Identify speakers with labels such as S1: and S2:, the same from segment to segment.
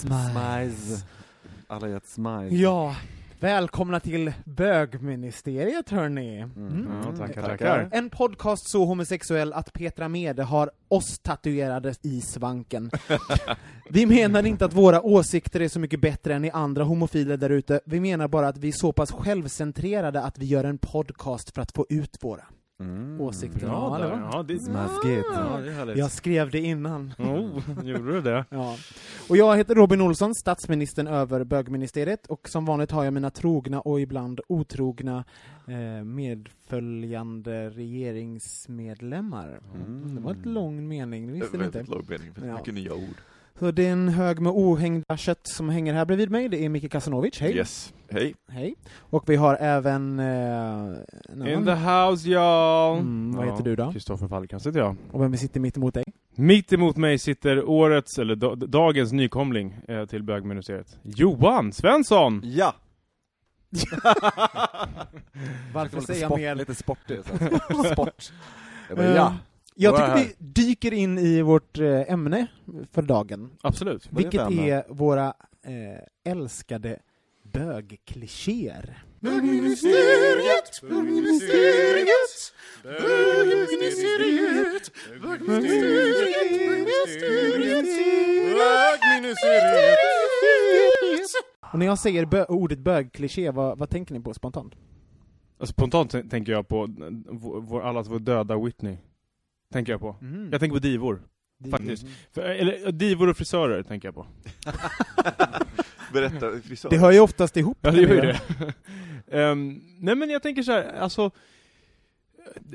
S1: Smize.
S2: Alla gör ett.
S1: Ja, välkomna till bögministeriet hörni.
S2: Mm.
S1: Mm. Tackar,
S2: tackar.
S1: En podcast så homosexuell att Petra Mede har oss tatuerade i svanken. Vi menar inte att våra åsikter är så mycket bättre än i andra homofiler där ute, vi menar bara att vi är så pass självcentrerade att vi gör en podcast för att få ut våra
S2: Mm.
S1: åsikter.
S3: Bra
S1: Ja,
S3: Ja, det är
S2: Smaskigt.
S3: Ja, det.
S1: Jag skrev det innan.
S3: Oh, gjorde du det?
S1: Ja. Och jag heter Robin Olsson, statsministern över bögministeriet, och som vanligt har jag mina trogna och ibland otrogna eh, medföljande regeringsmedlemmar.
S2: Mm.
S1: Det var en lång mening, det visste ni inte.
S2: Väldigt låg mening,
S1: Ja.
S2: mycket nya ord.
S1: Så det är en hög med ohängda kött som hänger här bredvid mig, det är Micke Kasanovic, hej.
S2: Yes. Hej.
S1: Hej. Och vi har även... Eh, en
S3: In the house y'all!
S1: Mm, vad heter du då?
S3: Kristoffer Falkans heter jag.
S1: Och vem sitter mitt emot dig?
S3: Mitt emot mig sitter årets, eller da- dagens nykomling eh, till bögministeriet. Johan Svensson!
S2: Ja!
S1: Varför säger jag mer?
S2: Lite sportig. Sport. Jag bara,
S1: Eh,
S2: ja.
S1: Jag tycker vi dyker in i vårt eh, ämne för dagen.
S3: Absolut.
S2: Är
S1: Vilket
S2: ämne?
S1: är våra eh, älskade bögklichéer.
S4: Bögministeriet, bögministeriet, bögministeriet,
S1: Och när jag säger bö- ordet bögkliché, vad, vad tänker ni på spontant?
S3: Alltså, spontant tänker jag på eh, vår, allas vår döda Whitney. Tänker jag på.
S1: Mm.
S3: Jag tänker på divor. Faktiskt. För, eller eh, divor och frisörer tänker jag på.
S2: Berätta, frisör.
S1: Det hör ju oftast ihop.
S3: Ja, det gör ju det. Ehm, nej men jag tänker så här, alltså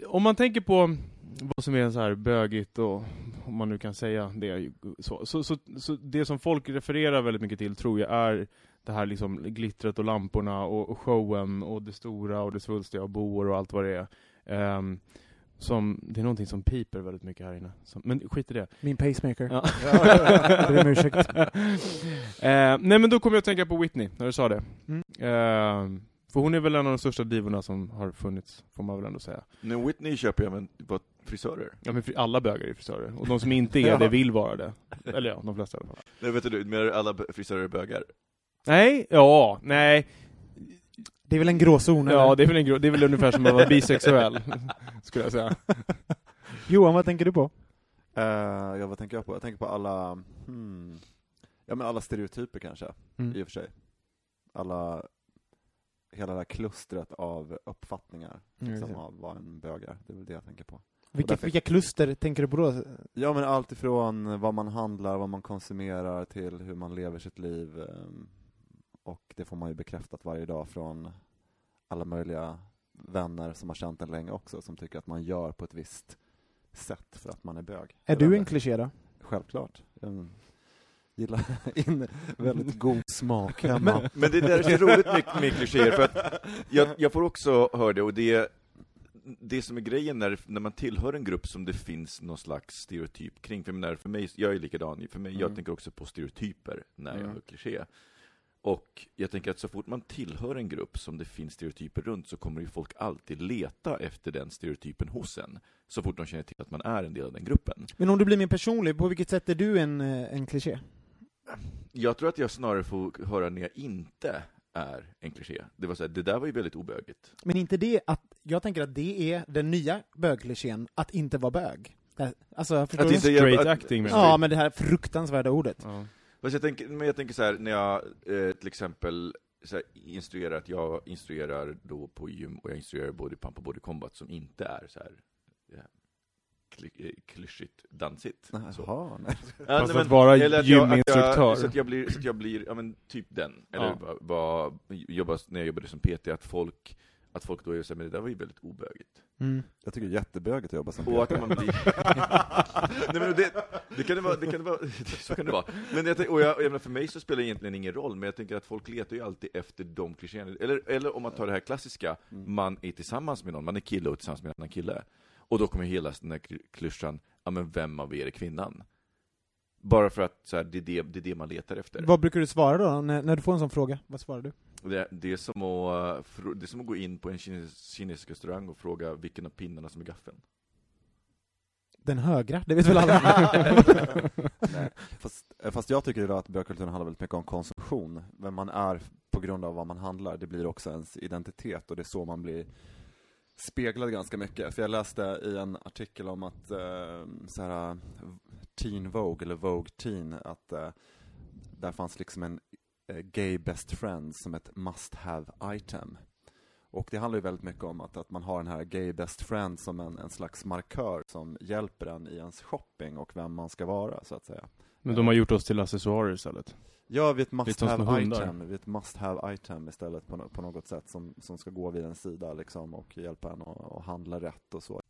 S3: om man tänker på vad som är så här bögigt och om man nu kan säga det så, så, så, så det som folk refererar väldigt mycket till tror jag är det här liksom glittret och lamporna och, och showen och det stora och det svulstiga och boor och allt vad det är. Ehm, som, det är någonting som piper väldigt mycket här inne. Som, men skit i det.
S1: Min pacemaker.
S3: Ja.
S1: Ber om ursäkt.
S3: Eh, nej men då kommer jag att tänka på Whitney, när du sa det.
S1: Mm.
S3: Eh, för hon är väl en av de största divorna som har funnits, får man väl ändå säga.
S2: Men Whitney köper jag men på frisörer.
S3: Ja men alla bögar är frisörer, och de som inte är det vill vara det. Eller ja, de flesta i alla fall.
S2: Nej, vet du, menar du alla frisörer är bögar?
S3: Nej, ja, nej.
S1: Det är väl en gråzon?
S3: Ja,
S1: eller?
S3: det är väl, en, gro- det är väl ungefär som att vara bisexuell, skulle jag säga.
S1: Johan, vad tänker du på?
S5: Uh, ja, vad tänker jag på? Jag tänker på alla, hmm, ja men alla stereotyper kanske,
S1: Mm.
S5: i och för sig. Alla, hela det här klustret av uppfattningar
S1: Mm,
S5: liksom, av vad en bög är. Det är väl det jag tänker på.
S1: Vilka,
S5: därför-
S1: vilka kluster tänker du på då?
S5: Ja men allt ifrån vad man handlar, vad man konsumerar till hur man lever sitt liv. ehm, Och det får man ju bekräftat varje dag från alla möjliga vänner som har känt en länge också, som tycker att man gör på ett visst sätt för att man är bög.
S1: Är
S5: Jag
S1: du en kliché då?
S5: Självklart. Jag gillar in väldigt god smak hemma.
S2: Men det där är så roligt med, med klichéer, för att jag, jag får också höra det, och det, det som är grejen när, när man tillhör en grupp som det finns någon slags stereotyp kring, för, jag menar, för mig, jag är likadan, för mig, jag
S5: Mm.
S2: tänker också på stereotyper när jag
S5: Mm.
S2: hör kliché. Och jag tänker att så fort man tillhör en grupp som det finns stereotyper runt, så kommer ju folk alltid leta efter den stereotypen hos en, så fort de känner till att man är en del av den gruppen.
S1: Men om du blir mer personlig, på vilket sätt är du en, eh, en kliché?
S2: Jag tror att jag snarare får höra när jag inte är en kliché. Det var så här, det där var ju väldigt obögigt.
S1: Men inte det att, jag tänker att det är den nya bögklichén, att inte vara bög. Alltså, förstår
S2: Att
S1: du?
S2: inte-
S3: Straight acting
S1: Ja, men det här fruktansvärda ordet.
S3: Ja.
S2: Fast jag tänker, men jag tänker så här, när jag eh, till exempel så här, instruerar, att jag instruerar då på gym och jag instruerar body pump och body combat som inte är så här ja, kly- eh, klyschigt, dansigt. Så.
S5: Jaha, nej.
S2: Ja,
S3: Fast
S2: nej,
S3: att vara gyminstruktör.
S2: Så att jag blir, så att jag blir, ja men typ den. Eller
S3: Ja.
S2: vad, vad, jobba, när jag jobbade som PT, att folk, att folk då är såhär, men det där var ju väldigt obögigt.
S1: Mm.
S5: Jag tycker det är jättebögigt att jobba som
S2: Och att man blir... Nej, men det, det kan det vara, det kan det vara, så kan det vara. Men jag, och jag, jag menar, för mig så spelar det egentligen ingen roll, men jag tänker att folk letar ju alltid efter de klichéerna. Eller, eller om man tar det här klassiska, man är tillsammans med någon, man är kille och tillsammans med en annan kille. Och då kommer hela den här kly- klyschan, ja men vem av er är kvinnan? Bara för att så här, det, är det, det är det man letar efter.
S1: Vad brukar du svara då, när, när du får en sån fråga? Vad svarar du?
S2: Det, det, är som att, eh, det är som att gå in på en kines, kinesisk restaurang och fråga vilken av pinnarna som är gaffeln.
S1: Den högra, det vet väl alla?
S5: Nej, fast, eh, fast jag tycker idag att bögkulturen handlar väldigt mycket om konsumtion. Vem man är på grund av vad man handlar, det blir också ens identitet och det är så man blir speglad ganska mycket. För jag läste i en artikel om att eh, så här, Teen Vogue, eller Vogue Teen, att eh, där fanns liksom en eh, gay best friend som ett must have item. Och det handlar ju väldigt mycket om att, att man har den här gay best friend som en, en slags markör som hjälper en i ens shopping och vem man ska vara, så att säga.
S3: Men de har gjort oss till accessoarer istället.
S5: Ja, vid ett
S3: Lite
S5: must have item, vid ett must have item istället på, på något sätt som, som ska gå vid en sida liksom och hjälpa en att, att handla rätt och så.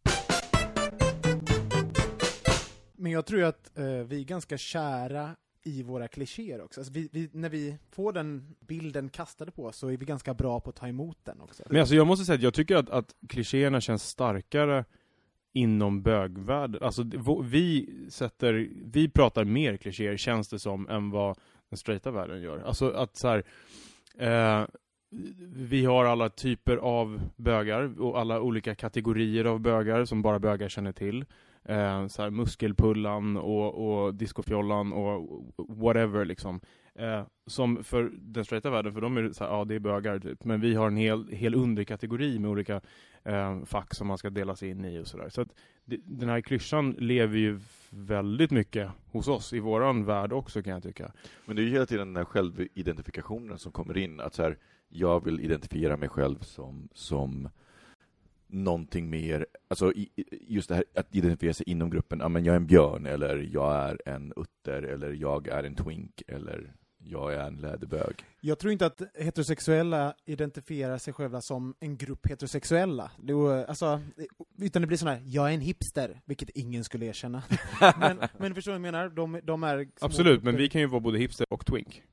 S1: Men jag tror ju att eh, vi är ganska kära i våra klichéer också. Alltså vi, vi, när vi får den bilden kastade på oss så är vi ganska bra på att ta emot den också.
S3: Men alltså jag måste säga att jag tycker att, att klichéerna känns starkare inom bögvärlden. Alltså vi sätter, vi pratar mer klichéer känns det som än vad den straighta världen gör. Alltså att så här, eh, vi har alla typer av bögar och alla olika kategorier av bögar som bara bögar känner till. Eh, så här muskelpullan och, och discofjollan och whatever liksom. Eh, som för den straighta världen, för de är det så här, ja det är bögar typ. Men vi har en hel, hel underkategori med olika eh, fack som man ska delas in i och sådär. Så att det, den här klyschan lever ju väldigt mycket hos oss i våran värld också kan jag tycka.
S2: Men det är ju hela tiden den här självidentifikationen som kommer in, att så här, jag vill identifiera mig själv som, som någonting mer, alltså just det här att identifiera sig inom gruppen, ja men jag är en björn, eller jag är en utter, eller jag är en twink, eller jag är en läderbög.
S1: Jag tror inte att heterosexuella identifierar sig själva som en grupp heterosexuella. Det, är, alltså, utan det blir sån här, jag är en hipster, vilket ingen skulle erkänna. men, men förstår du vad jag menar? De, de är
S3: Absolut, men vi kan ju vara både hipster och twink.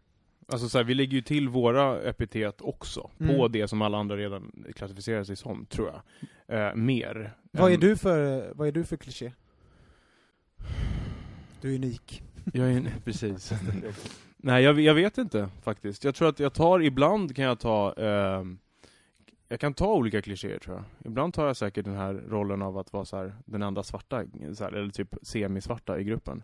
S3: Alltså så här, vi lägger ju till våra epitet också, på
S1: Mm.
S3: det som alla andra redan klassificerar sig som, tror jag. Eh, mer.
S1: Vad är du för, vad är du för kliché? Du är unik.
S3: Jag är precis. Nej, jag, jag vet inte faktiskt. Jag tror att jag tar, ibland kan jag ta, ehm, jag kan ta olika klichéer tror jag. Ibland tar jag säkert den här rollen av att vara så här, den enda svarta, så här, eller typ semisvarta i gruppen.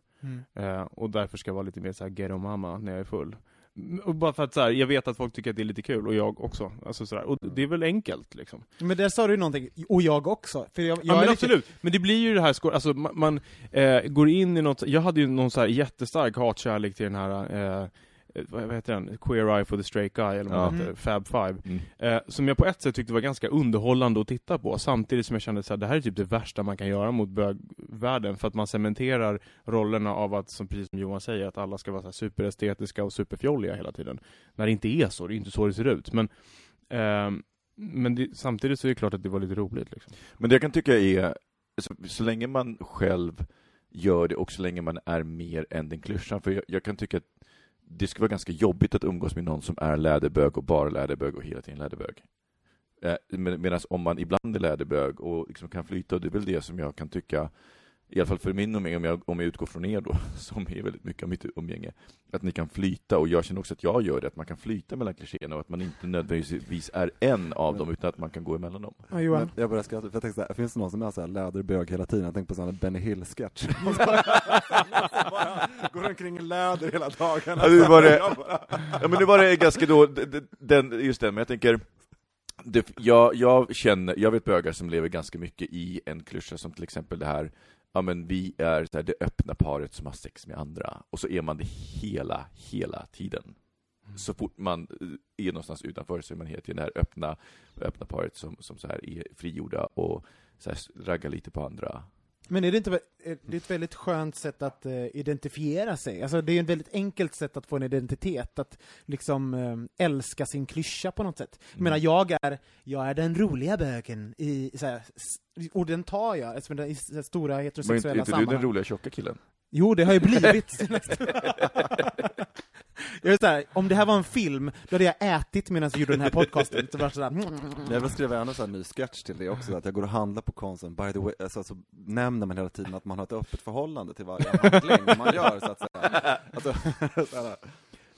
S3: Eh, och därför ska jag vara lite mer så här ghetto mamma när jag är full. Mm, Och bara för att så här, jag vet att folk tycker att det är lite kul, och jag också. Alltså så här, och det är väl enkelt liksom.
S1: Men där sa du ju någonting, och jag också. För jag, jag
S3: Ja men
S1: lite-
S3: absolut, men det blir ju det här, alltså man, man eh, går in i något, jag hade ju någon så här jättestark hatkärlek till den här, eh, vad vad heter den? Queer Eye for the Straight Guy, eller vad
S2: Ja.
S3: heter, Fab Five.
S2: Mm.
S3: Eh, som jag på ett sätt tyckte var ganska underhållande att titta på, samtidigt som jag kände att det här är typ det värsta man kan göra mot bögvärlden, för att man cementerar rollerna av att, som precis som Johan säger, att alla ska vara så superestetiska och superfjolliga hela tiden. När det inte är så, det är inte så det ser ut. Men, ehm, men det, samtidigt så är det klart att det var lite roligt liksom.
S2: Men det jag kan tycka är, så, så länge man själv gör det och så länge man är mer än den klyschan, för jag, jag kan tycka att det skulle vara ganska jobbigt att umgås med någon som är läderbög och bara läderbög och hela tiden läderbög. Eh, med, Medan om man ibland är läderbög och liksom kan flyta, och det är väl det som jag kan tycka, i alla fall för min umgänge, om jag, om jag utgår från er då, som är väldigt mycket av mitt umgänge, att ni kan flyta, och jag känner också att jag gör det, att man kan flyta mellan klichéerna och att man inte nödvändigtvis är en av dem, utan att man kan gå emellan dem.
S1: Ja, Johan.
S5: Men jag börjar skratta, för jag tänkte så här, finns det någon som är så här läderbög hela tiden? Jag tänkte på sån här Benny Hill-sketch. Går omkring i läder hela dagarna.
S2: Ja, nu var det- Ja men nu var det ganska då, den, just den, men jag tänker det, jag, jag känner, jag vet bögar som lever ganska mycket i en klyscha som till exempel det här Ja men vi är så här, det öppna paret som har sex med andra, och så är man det hela, hela tiden. Så fort man eh, är någonstans utanför så är man hela tiden det här öppna, öppna paret som, som så här är frigjorda och så här raggar lite på andra.
S1: Men är det inte är det ett väldigt skönt sätt att eh, identifiera sig? Alltså det är ett väldigt enkelt sätt att få en identitet, att liksom eh, älska sin klyscha på något sätt. Jag menar, jag är, jag är den roliga bögen i, så här, och den tar jag, eftersom i så stora
S2: Men inte,
S1: heterosexuella
S2: inte du den
S1: sammanhang.
S2: roliga tjocka killen?
S1: Jo, det har ju blivit. jag är så här, om det här var en film, då hade jag ätit medan jag gjorde den här podcasten. Så var sådär,
S5: Jag vill skriva en sån ny sketch till det också, att jag går och handlar på Konsum, by the way, alltså, så nämner man hela tiden att man har ett öppet förhållande till varje handling man gör, så att säga. Alltså, så här.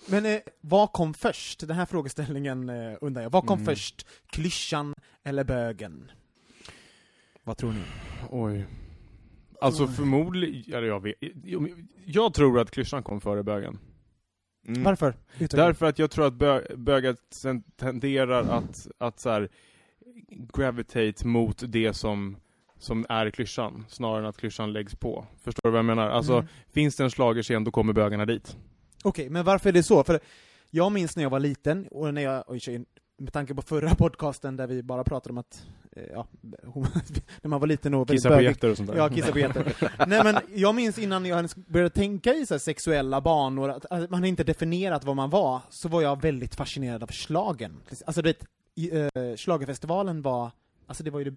S1: Men eh, vad kom först? Den här frågeställningen eh, undrar jag. Vad kom
S3: Mm.
S1: först? Klyschan eller bögen? Vad tror ni?
S3: Oj. Alltså förmodligen, eller jag vet, jag, jag tror att klyschan kom före bögen.
S2: Mm.
S1: Varför? Utveckla.
S3: Därför att jag tror att bö, bögar tenderar att, att så här, gravitate mot det som, som är klyschan, snarare än att klyschan läggs på. Förstår du vad jag menar? Alltså,
S1: Mm.
S3: finns det en schlagerscen, då kommer bögarna dit.
S1: Okej, men varför är det så? För jag minns när jag var liten, och när jag, oj, med tanke på förra podcasten där vi bara pratade om att, eh, ja, hon, när man var liten och
S3: Kissa på getter och sånt där.
S1: Ja, kissa på getter. Nej men, jag minns innan jag ens började tänka i så sexuella banor, att, att man inte definierat vad man var, så var jag väldigt fascinerad av slagen. Alltså du vet, i, schlagerfestivalen var, alltså det var ju det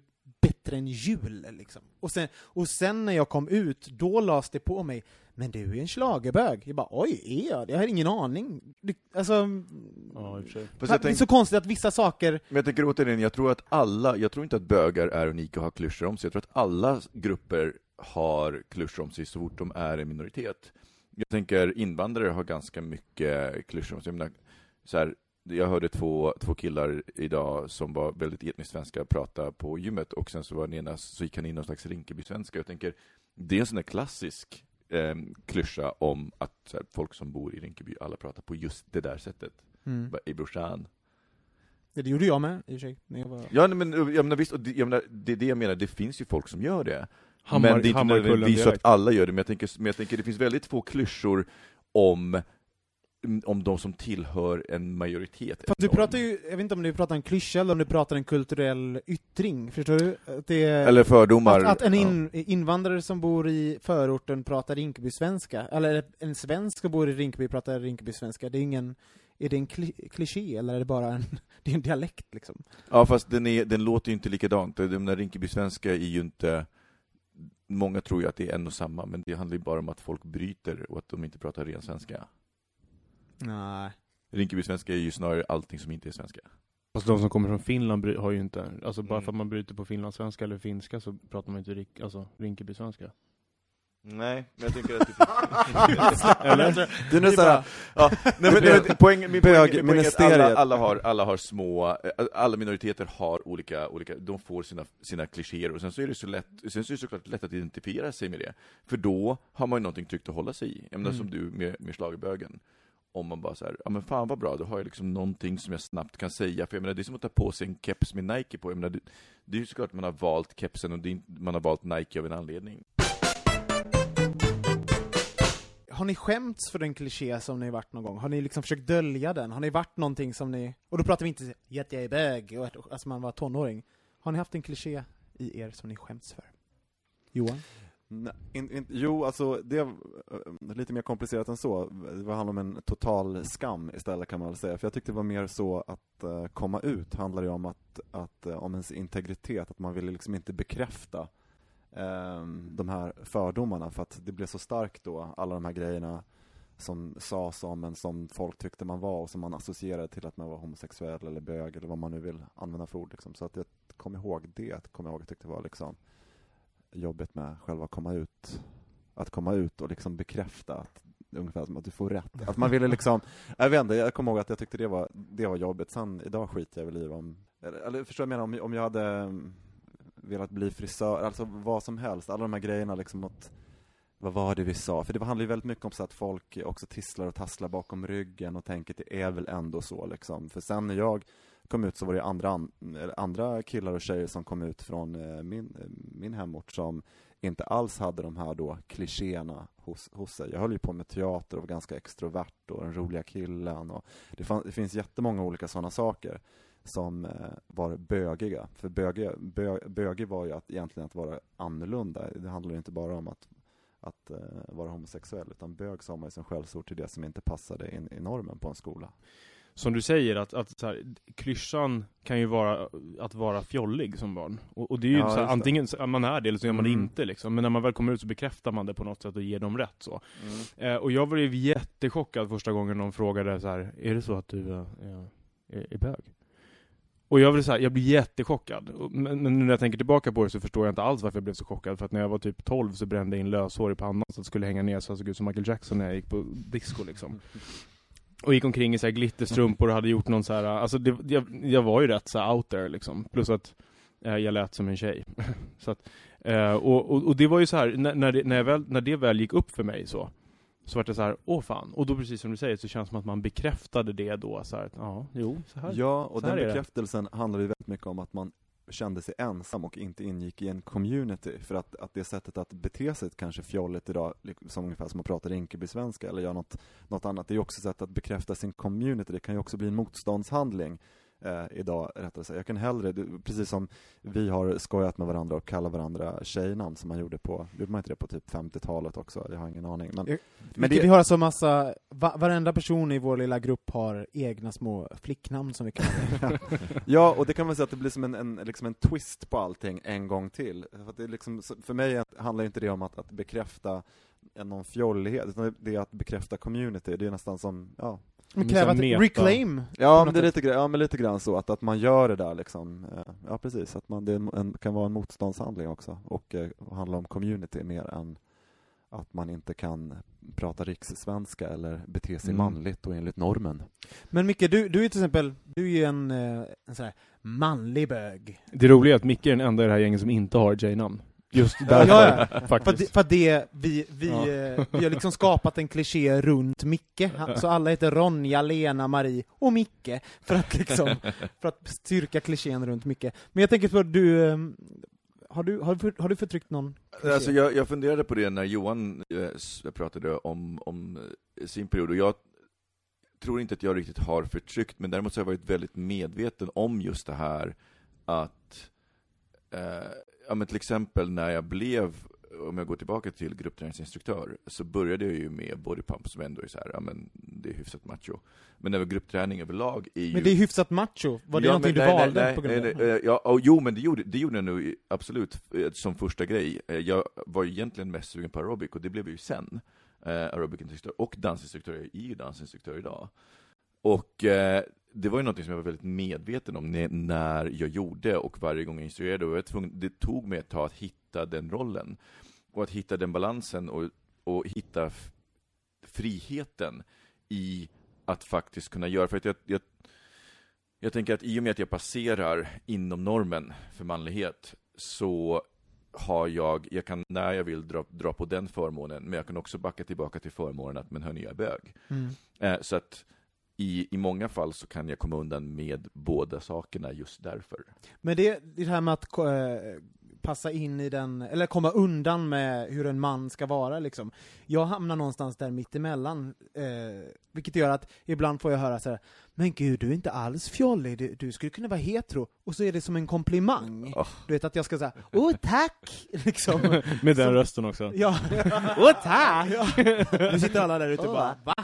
S1: bättre än jul liksom. Och sen, och sen när jag kom ut, då lades det på mig, men du är en schlagerbög. Jag bara, oj, är jag det? Jag har ingen aning. Det, alltså,
S3: Ja,
S1: det är
S2: tänk,
S1: så konstigt att vissa saker,
S2: men jag tänker återigen, jag tror att alla, jag tror inte att bögar är unika och har klyschor om sig. Jag tror att alla grupper har klyschor om sig så fort de är en minoritet. Jag tänker invandrare har ganska mycket klyschor om sig. Jag, menar, så här, jag hörde två, två killar idag som var väldigt etniskt svenska prata på gymmet och sen så var den ena, så gick han in någon slags Rinkeby-svenska. Jag tänker, det är en sån där klassisk eh, klyscha om att här, folk som bor i Rinkeby, alla pratar på just det där sättet.
S1: mm.
S2: Bara, Ey brorsan.
S1: det gjorde jag med i och för sig, var...
S2: Ja, men jag menar, visst, och det, jag menar, det är det jag menar, det finns ju folk som gör det.
S3: Hammar,
S2: men det är inte nödvändigtvis så att alla gör det, men jag tänker, men jag tänker det finns väldigt få klyschor om, om de som tillhör en majoritet.
S1: Fast du pratar ju, jag vet inte om du pratar en klyscha eller om du pratar en kulturell yttring, förstår du? Att det
S2: Eller fördomar.
S1: att, att en
S2: ja.
S1: in, invandrare som bor i förorten pratar Rinkeby-svenska, eller en svensk som bor i Rinkeby pratar Rinkeby-svenska, det är ingen, är det en kli, kliché eller är det bara en, det är en dialekt liksom?
S2: Ja, fast den, är, den låter ju inte likadant. Den där Rinkeby-svenska är ju inte... Många tror ju att det är en och samma, men det handlar ju bara om att folk bryter och att de inte pratar ren svenska.
S1: Nej.
S2: Rinkeby-svenska är ju snarare allting som inte är svenska.
S3: Fast de som kommer från Finland bry- har ju inte, alltså bara
S2: Mm.
S3: för att man bryter på finlandssvenska eller finska så pratar man inte rik, alltså Rinkeby-svenska.
S2: Nej, men jag tänker att det
S3: Eller?
S5: Det är nu såhär,
S2: Ja, nej, men, nej, men poäng, min poäng, min poäng är att alla,
S5: Bögministeriet.
S2: alla, har, alla har små, eh, alla minoriteter har olika, olika de får sina, sina klichéer, och sen så är det så lätt, sen så är det såklart lätt att identifiera sig med det, för då har man ju någonting tryggt att hålla sig i. Jag menar
S1: Mm.
S2: som du med, med schlagerbögen. Om man bara så här, ja men fan vad bra, då har jag liksom någonting som jag snabbt kan säga, för jag menar det är som att ta på sig en keps med Nike på, jag menar det, det är ju såklart att man har valt kepsen och det är, man har valt Nike av en anledning.
S1: Har ni skämts för den kliché som ni varit någon gång? Har ni liksom försökt dölja den? Har ni varit någonting som ni, och då pratar vi inte att jag är bög, och att- alltså man var tonåring. Har ni haft en kliché i er som ni skämts för? Johan?
S5: Nej, in, in, jo, alltså det är eh, lite mer komplicerat än så. Det handlar om en total skam istället kan man väl säga. För jag tyckte det var mer så att uh, komma ut handlar ju om att, att uh, om ens integritet, att man ville liksom inte bekräfta uh, de här fördomarna för att det blev så starkt då, alla de här grejerna som sades om en som folk tyckte man var och som man associerade till att man var homosexuell eller bög eller vad man nu vill använda för ord. Liksom. Så att jag kom ihåg det, kom jag ihåg, jag tyckte det var liksom jobbet med själva komma ut, att komma ut och liksom bekräfta att, ungefär som att du får rätt. Att man ville liksom, jag vet inte, jag kommer ihåg att jag tyckte det var, det var jobbigt. Sen idag skiter jag väl i om, eller, eller förstår jag menar, om, om jag hade mm, velat bli frisör, alltså vad som helst, alla de här grejerna liksom att vad var det vi sa? För det handlar ju väldigt mycket om så att folk också tisslar och tasslar bakom ryggen och tänker att det är väl ändå så liksom. För sen när jag kom ut så var det andra, andra killar och tjejer som kom ut från eh, min, eh, min hemort som inte alls hade de här då klichéerna hos, hos sig. Jag höll ju på med teater och var ganska extrovert och den roliga killen och det, fann, det finns jättemånga olika sådana saker som eh, var bögiga. För böge, bö, bögig var ju att, egentligen att vara annorlunda. Det handlar inte bara om att, att vara homosexuell, utan bög sa man ju som skällsord till det som inte passade in i normen på en skola.
S3: Som du säger, att, att så här, klyschan kan ju vara att vara fjollig som barn. Och, och det är ju
S5: Ja,
S3: så här, antingen så, man är det eller så är man
S5: Mm.
S3: det inte liksom. Men när man väl kommer ut så bekräftar man det på något sätt och ger dem rätt så.
S5: Mm.
S3: Eh, och jag blev jättechockad första gången någon frågade så här, är det så att du eh, är, är bög? Och jag så här, jag blev jättechockad. Men, men nu när jag tänker tillbaka på det så förstår jag inte alls varför jag blev så chockad. För att när jag var typ 12 så brände jag in löshår i pannan så att det skulle hänga ner så jag såg ut som Michael Jackson när jag gick på disco liksom. Och gick omkring i så här glitterstrumpor och hade gjort någon så här, alltså det, jag, jag var ju rätt så out there liksom. Plus att eh, jag lät som en tjej. så att, eh, och, och, och det var ju så här, när, när, det, när, väl, när det väl gick upp för mig så, så var det så här, åh fan. Och då precis som du säger så känns det som att man bekräftade det då så här, ja, jo, så här.
S5: Ja, och
S3: Så här
S5: den
S3: är det.
S5: bekräftelsen handlar ju väldigt mycket om att man kände sig ensam och inte ingick i en community. För att, att det sättet att bete sig kanske fjolligt idag, liksom som ungefär som att prata Rinkeby-svenska eller göra något, något annat, det är ju också ett sätt att bekräfta sin community. Det kan ju också bli en motståndshandling eh, idag, rättare sagt. Jag kan hellre, du- precis som vi har skojat med varandra och kallat varandra tjejnamn som man gjorde på, gjorde man inte det på typ 50-talet också? Jag har ingen aning. Men,
S1: Jag-
S5: men
S1: vi,
S5: det,
S1: vi har alltså massa, va, varenda person i vår lilla grupp har egna små flicknamn som vi kallar.
S5: Ja, och det kan man säga att det blir som en, en, liksom en twist på allting en gång till. För, att det liksom, för mig handlar inte det om att, att bekräfta en någon fjollighet, utan det är att bekräfta community. Det är nästan som, ja,
S1: Men
S3: Men
S1: kräva att
S3: meta.
S1: reclaim.
S5: ja men det är lite, ja, men lite grann så, att, att man gör det där liksom. eh, Ja, precis. Att man, det en, kan vara en motståndshandling också, och eh, handla om community mer än att man inte kan prata rikssvenska eller bete sig
S3: Mm.
S5: manligt och enligt normen.
S1: Men Micke, du, du är till exempel, du är ju en, eh, en sån här manlig bög.
S3: Det roliga är att Micke är den enda i det här gänget som inte har J-namn. Just
S1: Ja,
S3: därför,
S1: ja, För att, för att det, vi, vi,
S3: Ja.
S1: eh, vi har liksom skapat en kliché runt Micke, så alla heter Ronja, Lena, Marie och Micke, för att liksom, för att styrka klichén runt Micke. Men jag tänker på, du, eh, har du, har, du har du förtryckt någon kliché?
S2: Alltså jag, jag funderade på det när Johan eh, pratade om, om eh, sin period, och jag tror inte att jag riktigt har förtryckt, men däremot så har jag varit väldigt medveten om just det här att, eh, ja men till exempel när jag blev, om jag går tillbaka till gruppträningsinstruktör, så började jag ju med bodypump som ändå är så här, ja men det är hyfsat macho. Men över gruppträning överlag är ju...
S1: Men det är hyfsat macho, var det
S2: Ja,
S1: någonting
S2: men
S1: du
S2: nej,
S1: valde
S2: nej,
S1: på grund
S2: nej,
S1: av
S2: nej, eh, ja, och, Jo, men det gjorde, det gjorde jag nog absolut eh, som första grej. Eh, Jag var egentligen mest sugen på aerobic, och det blev jag ju sen. Eh, aerobicinstruktör och dansinstruktör, jag är ju dansinstruktör idag. Och eh, det var ju något som jag var väldigt medveten om när, jag gjorde, och varje gång jag instruerade. Och jag tvungen, det tog mig ett tag att hitta den rollen. Och att hitta den balansen, och, och hitta friheten i att faktiskt kunna göra. För att jag, jag jag tänker att i och med att jag passerar inom normen för manlighet så har jag, jag kan när jag vill dra, dra på den förmånen, men jag kan också backa tillbaka till förmånen att men hörni, jag är bög.
S1: Mm.
S2: Eh, så att i, i många fall så kan jag komma undan med båda sakerna just därför.
S1: Men det, det här med att eh, passa in i den, eller komma undan med hur en man ska vara liksom. Jag hamnar någonstans där mittemellan, eh, vilket gör att ibland får jag höra så här, men gud du är inte alls fjollig, du, du skulle kunna vara hetero, och så är det som en komplimang.
S2: Oh.
S1: Du vet att jag ska säga, åh tack! liksom.
S3: Med den
S1: Så-
S3: rösten också.
S1: Ja, åh tack! Nu sitter alla där ute och bara, va?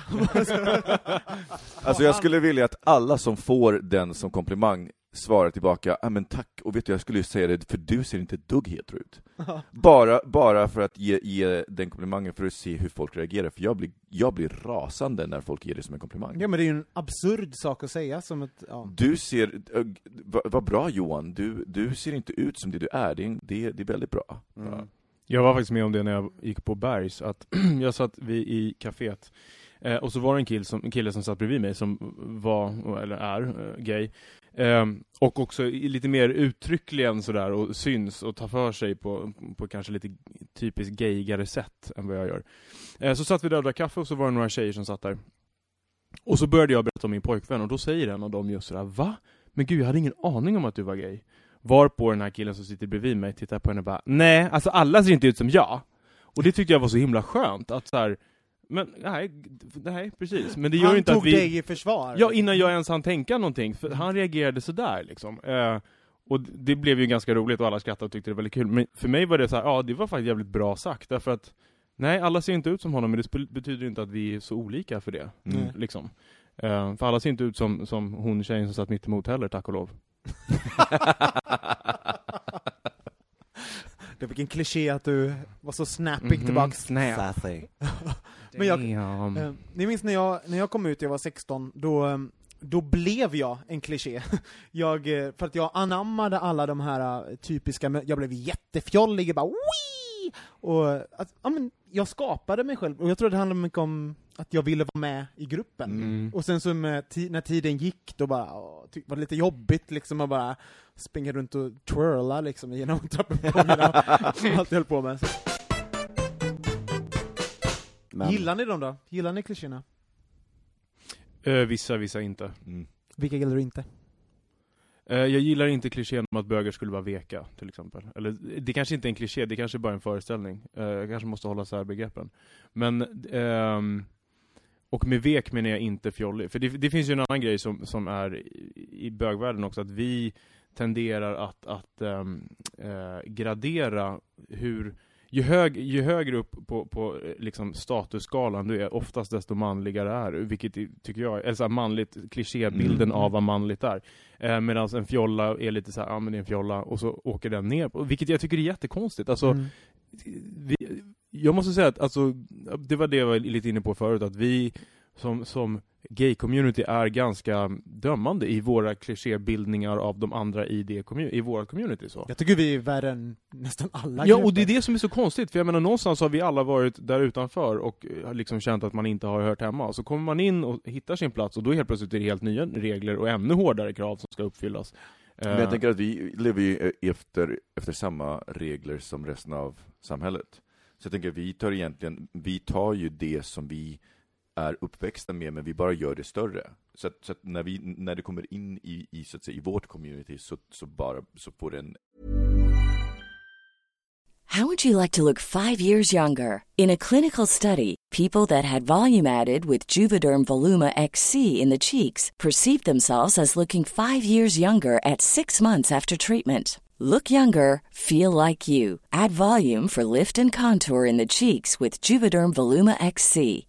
S2: Alltså jag skulle vilja att alla som får den som komplimang svarar tillbaka, ja men tack, och vet du jag skulle ju säga det, för du ser inte ett dugg hetero ut. Bara, bara för att ge, ge den komplimangen för att se hur folk reagerar, för jag blir, jag blir rasande när folk ger det som en komplimang.
S1: Ja men det är ju en absurd sak att säga som ett, ja.
S2: Du ser, äh, vad vad bra Johan, du, du ser inte ut som det du är, det är, det, det är väldigt bra.
S5: Mm.
S3: Jag var faktiskt med om det när jag gick på Bergs, att jag satt vi i kaféet, eh, och så var det en kille som, en kille som satt bredvid mig som var, eller är, eh, gay. Ehm, och också lite mer uttryckligen sådär och syns och tar för sig på, på kanske lite typiskt gayigare sätt än vad jag gör. Eh, så satt vi där och drack kaffe och så var det några tjejer som satt där. Och så började jag berätta om min pojkvän och då säger en av dem just sådär Va? Men gud jag hade ingen aning om att du var gay. Varpå den här killen som sitter bredvid mig tittar på henne och bara Nej, alltså alla ser inte ut som jag. Och det tyckte jag var så himla skönt att så här, men nej, nej precis. Men det gör
S1: Han
S3: inte
S1: tog
S3: att vi...
S1: dig i försvar.
S3: Ja, innan jag ens hann tänka någonting. För han reagerade sådär liksom. Eh, och det blev ju ganska roligt och alla skrattade och tyckte det var väldigt kul. Men för mig var det så här, ja det var faktiskt jävligt bra sagt. Därför att, nej alla ser inte ut som honom, men det betyder inte att vi är så olika för det.
S2: Mm.
S3: Liksom. Eh, för alla ser inte ut som, som hon tjejen som satt mitt emot heller, tack och lov.
S1: Det fick en kliché att du var så snappig
S3: Mhm,
S1: tillbaks.
S3: snap.
S5: Sassy.
S1: Men jag-. Eh, ni minns när jag, när jag kom ut, jag var 16, då, eh, då blev jag en kliché. Jag, eh, för att jag anammade alla de här eh, typiska, jag blev jättefjollig, och bara Wii! Och att, ja, men jag skapade mig själv, och jag tror det handlar mycket om att jag ville vara med i gruppen.
S3: Mm.
S1: Och sen så när tiden gick, då bara, åh, ty- var det lite jobbigt liksom att bara springa runt och twirla liksom genom trappuppgångarna allt jag höll på med. Så,
S5: Men
S1: Gillar ni dem då? Gillar ni klichéerna?
S3: Eh, vissa, vissa inte.
S2: Mm.
S1: Vilka gillar du inte?
S3: Eh, Jag gillar inte klichén om att bögar skulle vara veka, till exempel. Eller, det kanske inte är en kliché, det kanske bara är en föreställning. Eh, Jag kanske måste hålla isär begreppen. Men, ehm, och med vek menar jag inte fjollig. För det, det finns ju en annan grej som, som är i, bögvärlden också, att vi tenderar att, att ehm, eh, gradera hur ju, hög, ju högre upp på, på eh, liksom statusskalan du är, oftast desto manligare är du. Vilket tycker jag, eller så här manligt, klichébilden
S2: Mm.
S3: av vad manligt är. Eh, Medan en fjolla är lite så här, ja men det är en fjolla, och så åker den ner. Vilket jag tycker är jättekonstigt. Alltså,
S1: Mm.
S3: vi, jag måste säga att alltså, det var det jag var lite inne på förut, att vi som, som gay-community är ganska dömande i våra klichébildningar av de andra i, det i våra community. Så.
S1: Jag tycker vi är värre än nästan alla
S3: Ja, och det är
S1: grupper.
S3: det som är så konstigt, för jag menar någonstans har vi alla varit där utanför och eh, har liksom känt att man inte har hört hemma. Och så kommer man in och hittar sin plats och då helt plötsligt är det helt nya regler och ännu hårdare krav som ska uppfyllas.
S2: Men
S3: Eh,
S2: jag tänker att vi lever ju eh, efter, efter samma regler som resten av samhället. Så jag tänker att vi tar egentligen, vi tar ju det som vi är uppväxta med, men vi bara gör det större. Så att, så att när, vi, när det kommer in i, i, så att säga, i vårt community så, så, bara, så får det en
S6: How would you like to look five years younger? In a clinical study, people that had volume added with Juvederm Voluma XC in the cheeks perceived themselves as looking five years younger at six months after treatment. Look younger, feel like you. Add volume for lift and contour in the cheeks with Juvederm Voluma XC.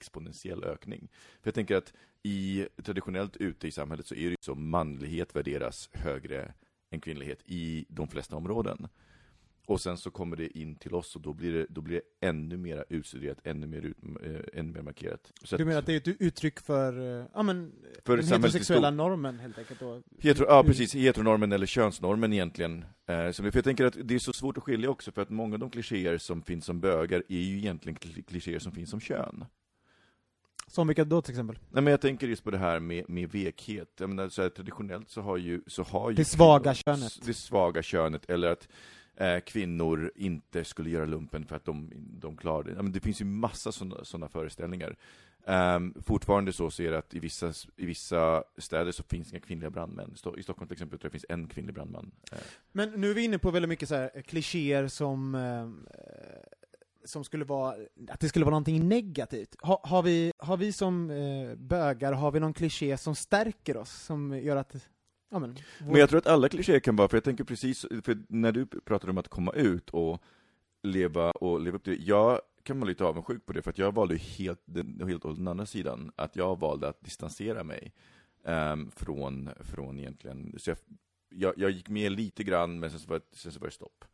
S2: Exponentiell ökning. För jag tänker att i, traditionellt ute i samhället så är det ju så manlighet värderas högre än kvinnlighet i de flesta områden. Och sen så kommer det in till oss och då blir det, då blir det ännu mer utstuderat, ännu mer, ut, eh, ännu mer markerat. Så
S1: Du menar att det är ett uttryck för, ja men,
S2: För
S1: den heterosexuella normen helt enkelt då?
S2: Hetero, ja, precis. Heteronormen eller könsnormen egentligen. Eh, som, för jag tänker att det är så svårt att skilja också, för att många av de klichéer som finns som bögar är ju egentligen kli- klichéer som finns som kön.
S1: Som vilka då till exempel?
S2: Nej, men jag tänker just på det här med, med vekhet. Jag menar, så här, traditionellt så har ju... Så har ju
S1: Det svaga
S2: kvinnor-
S1: könet.
S2: Det svaga könet, eller att eh, kvinnor inte skulle göra lumpen för att de, de klarar det. Ja, men det finns ju massa sådana föreställningar. Um, fortfarande så ser jag att i vissa, i vissa städer så finns inga kvinnliga brandmän. I Stockholm till exempel tror jag det finns en kvinnlig brandman. Eh,
S1: Men nu är vi inne på väldigt mycket så här eh, klichéer som, eh, som skulle vara, att det skulle vara någonting negativt. Ha, har, vi, har vi som eh, bögar, har vi någon kliché som stärker oss, som gör att, ja men, vår-
S2: Men jag tror att alla klichéer kan vara, för jag tänker precis, för när du pratade om att komma ut och leva och leva upp till det, jag kan vara lite avundsjuk på det, för att jag valde ju helt, den, helt åt den andra sidan, att jag valde att distansera mig ehm, från, från egentligen, så jag, jag, jag gick med lite grann, men sen så var, sen så var det stopp.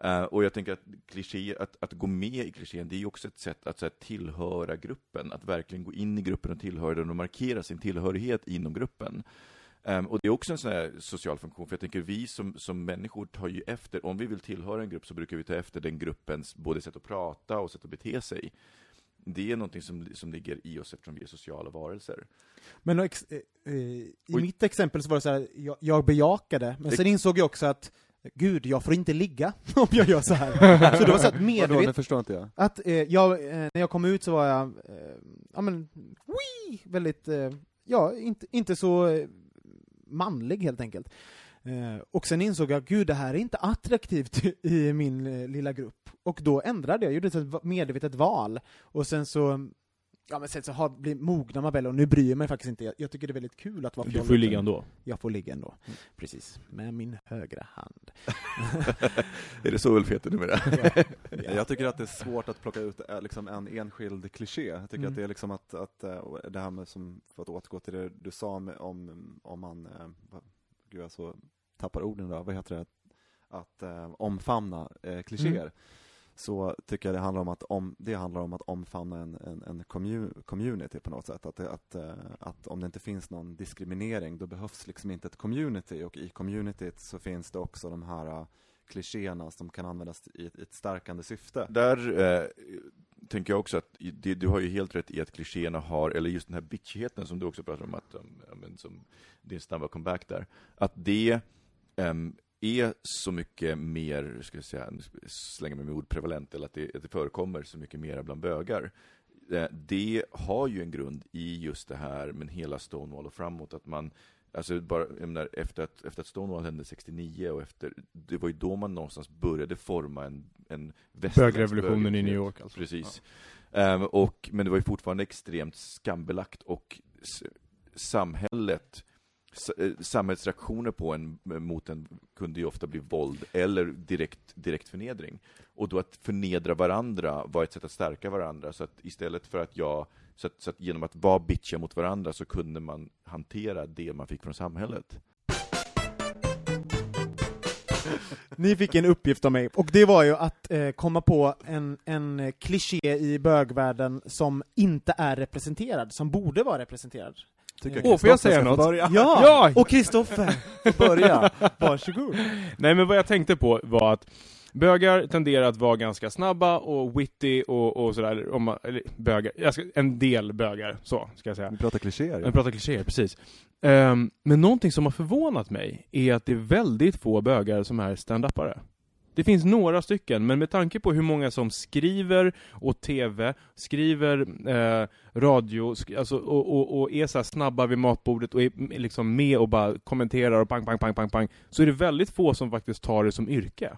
S2: Eh, och jag tänker att, kliché, att, att gå med i klichén, det är ju också ett sätt att här, tillhöra gruppen, att verkligen gå in i gruppen och tillhöra den och markera sin tillhörighet inom gruppen. Ehm, och det är också en sån här social funktion, för jag tänker vi som, som människor tar ju efter, om vi vill tillhöra en grupp så brukar vi ta efter den gruppens både sätt att prata och sätt att bete sig. Det är någonting som, som ligger i oss eftersom vi är sociala varelser.
S1: Men ex, eh, eh, i
S2: Oj.
S1: mitt exempel så var det så här, jag, jag bejakade, men sen insåg jag också att Gud, jag får inte ligga om jag gör så här. Så det var så att medvetet,
S5: det förstår inte jag.
S1: att eh, jag, eh, när jag kom ut så var jag, eh, ja men, wii, väldigt, eh, ja, inte, inte så eh, manlig helt enkelt. Eh, och sen insåg jag, gud det här är inte attraktivt i min lilla grupp. Och då ändrade jag, gjorde ett medvetet val. Och sen så, ja men sen så har, blir mognar man väl, och nu bryr jag mig faktiskt inte. Jag, jag tycker det är väldigt kul att vara
S3: Du får ju ligga ändå.
S1: Jag får ligga ändå. Precis. Med min högra hand.
S2: är det så Ulf heter numera?
S1: Ja.
S5: Jag tycker att det är svårt att plocka ut eh, liksom, en enskild kliché. Jag tycker
S1: Mm.
S5: att det är liksom att, att eh, det här med, som, för att återgå till det du sa med, om, om man, eh, gud jag så tappar orden då, vad heter det, att eh, omfamna eh, klichéer.
S1: Mm.
S5: Så tycker jag det handlar om att, om, det handlar om att omfamna en, en, en community på något sätt. Att, att, eh, att om det inte finns någon diskriminering, då behövs liksom inte ett community och i communityt så finns det också de här eh, klichéerna som kan användas i ett, i ett stärkande syfte.
S2: Där eh, tänker jag också att det, du har ju helt rätt i att klichéerna har, eller just den här bitchigheten som du också pratar om, att, um, som din snabba comeback där, att det um, är så mycket mer, ska jag säga, nu slänger mig med ord prevalent, eller att det, att det förekommer så mycket mer bland bögar. Eh, Det har ju en grund i just det här, men hela Stonewall och framåt, att man Alltså bara, menar, efter, att, efter att Stonewall hände 69 och efter, det var ju då man någonstans började forma en, en
S3: Bögrevolutionen i. New York alltså.
S2: Precis. Ehm, och, men det var ju fortfarande extremt skambelagt och samhället Eh, samhällsreaktioner på en, eh, mot en kunde ju ofta bli våld eller direkt, direkt förnedring. Och då att förnedra varandra var ett sätt att stärka varandra, så att istället för att jag, så att, så att genom att vara bitchiga mot varandra så kunde man hantera det man fick från samhället.
S1: Ni fick en uppgift av mig, och det var ju att eh, komma på en, en kliché i bögvärlden som inte är representerad, som borde vara representerad.
S5: Tycker
S3: Åh, får jag säga något?
S5: Börja.
S1: Ja!
S3: Ja!
S1: Och Kristoffer, börja. Varsågod.
S3: Nej men vad jag tänkte på var att bögar tenderar att vara ganska snabba och witty och, och sådär, om man, eller bögar, ska, en del bögar, så ska jag säga.
S5: Vi pratar klichéer.
S3: Jag pratar klichéer, precis. Ehm, men någonting som har förvånat mig är att det är väldigt få bögar som är stand-upare. Det finns några stycken, men med tanke på hur många som skriver åt TV, skriver eh, radio, sk- alltså, och, och, och är så snabba vid matbordet och är liksom med och bara kommenterar och pang, pang, pang, pang, pang, så är det väldigt få som faktiskt tar det som yrke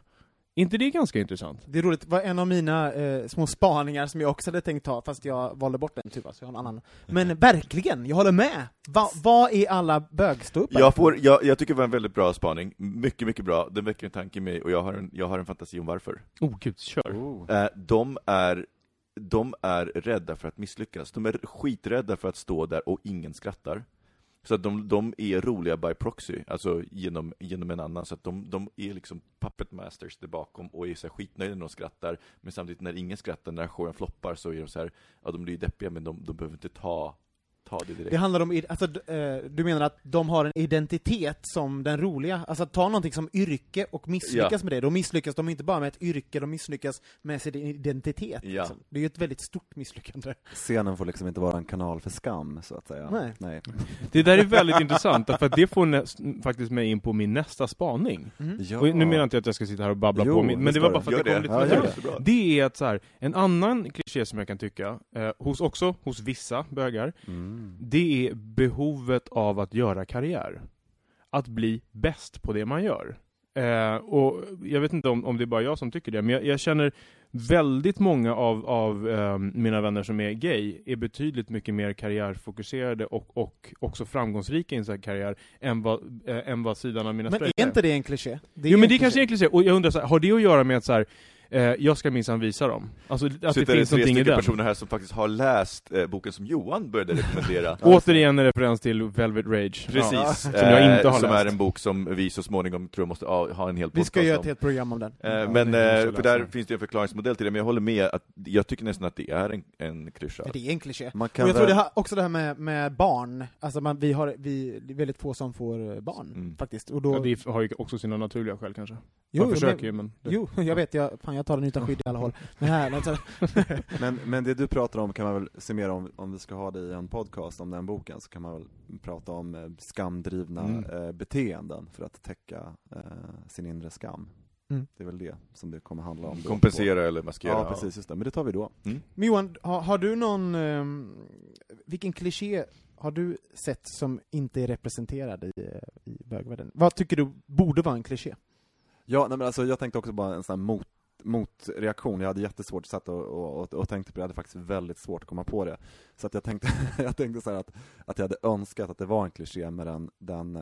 S3: inte det ganska intressant?
S1: Det är roligt, det var en av mina eh, små spaningar som jag också hade tänkt ta, fast jag valde bort den tyvärr, så jag har en annan. Men verkligen, jag håller med! Va, vad är alla bögståuppare?
S2: Jag, får, jag, jag tycker det var en väldigt bra spaning, mycket, mycket bra. Den väcker en tanke i mig och jag har en, jag har en fantasi om varför.
S3: Oh gud, kör.
S5: Oh.
S2: Eh, de är de är rädda för att misslyckas. De är skiträdda för att stå där och ingen skrattar. Så att de, de är roliga by proxy, alltså genom, genom en annan. Så att de, de är liksom puppet masters där bakom och är så här skitnöjda när de skrattar. Men samtidigt när ingen skrattar, när showen floppar, så är de så här, ja de blir ju deppiga men de, de behöver inte ta, ta det direkt.
S1: Det handlar om, alltså, eh, du menar att de har en identitet som den roliga, alltså att ta någonting som yrke och misslyckas
S2: Ja.
S1: med det, då misslyckas de inte bara med ett yrke, de misslyckas med sin identitet.
S2: Ja.
S1: Liksom. Det är ju ett väldigt stort misslyckande.
S5: Scenen får liksom inte vara en kanal för skam, så att säga.
S1: Nej.
S3: Det där är väldigt intressant, att det får faktiskt mig in på min nästa spaning.
S5: Ja.
S3: Och nu menar jag inte att jag ska sitta här och babbla
S5: Jo,
S3: på, men, men
S5: det
S3: det var bara för att
S2: Gör
S3: det kom
S2: det.
S3: lite
S5: Ja, det.
S3: Det är att så här, en annan kliché som jag kan tycka, eh, hos också hos vissa bögar,
S5: Mm.
S3: Det är behovet av att göra karriär. Att bli bäst på det man gör. Eh, och jag vet inte om, om det är bara jag som tycker det, men jag, jag känner väldigt många av, av eh, mina vänner som är gay är betydligt mycket mer karriärfokuserade och, och också framgångsrika i sin karriär än vad, eh, än vad sidan av mina
S1: Men är inte det en kliché? Det
S3: jo
S1: ju
S3: men
S1: en
S3: det kanske
S1: kliché.
S3: är en kliché, och jag undrar så här, har det att göra med att så här, eh, jag ska minsann visa dem? Alltså att det
S2: Sitter det
S3: finns
S2: tre
S3: någonting i den?
S2: personer här som faktiskt har läst eh, boken som Johan började rekommendera.
S3: Återigen en referens till Velvet Rage.
S2: Precis,
S3: Ja.
S2: eh,
S3: Som jag inte har
S2: som
S3: läst.
S2: är en bok som vi så småningom tror jag måste ha en hel
S1: Vi
S2: podcast
S1: ska göra
S2: om.
S1: ett helt program om den.
S2: Eh,
S3: Ja,
S2: men,
S3: det är
S2: eh,
S3: så
S2: för där finns det en förklaringsmodell till det, men jag håller med att jag tycker nästan att det är en, en klyscha.
S1: Det är en kliché.
S5: Man
S1: Och
S5: kan
S1: jag tror det här, också det här med, med barn, alltså man, vi har, vi, det är väldigt få som får eh, barn,
S2: Mm.
S1: faktiskt. Och då,
S3: Ja, det har ju också sina naturliga skäl kanske.
S1: jo,
S3: Man försöker
S1: men,
S3: ju men... det-
S1: jo, jag vet, jag, fan jag tar den utan skydd i alla håll. Men här, alltså,
S5: Men, men det du pratar om kan man väl summera om, om vi ska ha det i en podcast om den boken, så kan man väl prata om eh, skamdrivna
S2: Mm.
S5: eh, beteenden för att täcka eh, sin inre skam.
S1: Mm.
S5: Det är väl det som det kommer handla om.
S2: Kompensera eller maskera.
S5: Ja, precis, just det. Men det tar vi då.
S1: Men Johan, har, har du någon, ehm, vilken kliché har du sett som inte är representerad i, eh, i bögvärlden? Vad tycker du borde vara en kliché?
S5: Ja, nej, men alltså, jag tänkte också bara en sån här mot, motreaktion. Jag hade jättesvårt, satt och, och, och, tänkte på det, jag hade faktiskt väldigt svårt att komma på det. Så att jag tänkte, jag tänkte så här att, att jag hade önskat att det var en kliché med den, den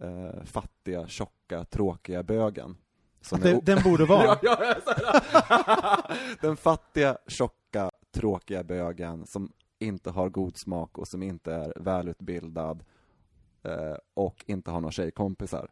S5: eh, fattiga, tjocka, tråkiga bögen. Som
S1: det,
S5: o-
S1: den borde vara?
S5: Ja, ja. Den fattiga, tjocka, tråkiga bögen som inte har god smak och som inte är välutbildad eh, och inte har några tjejkompisar.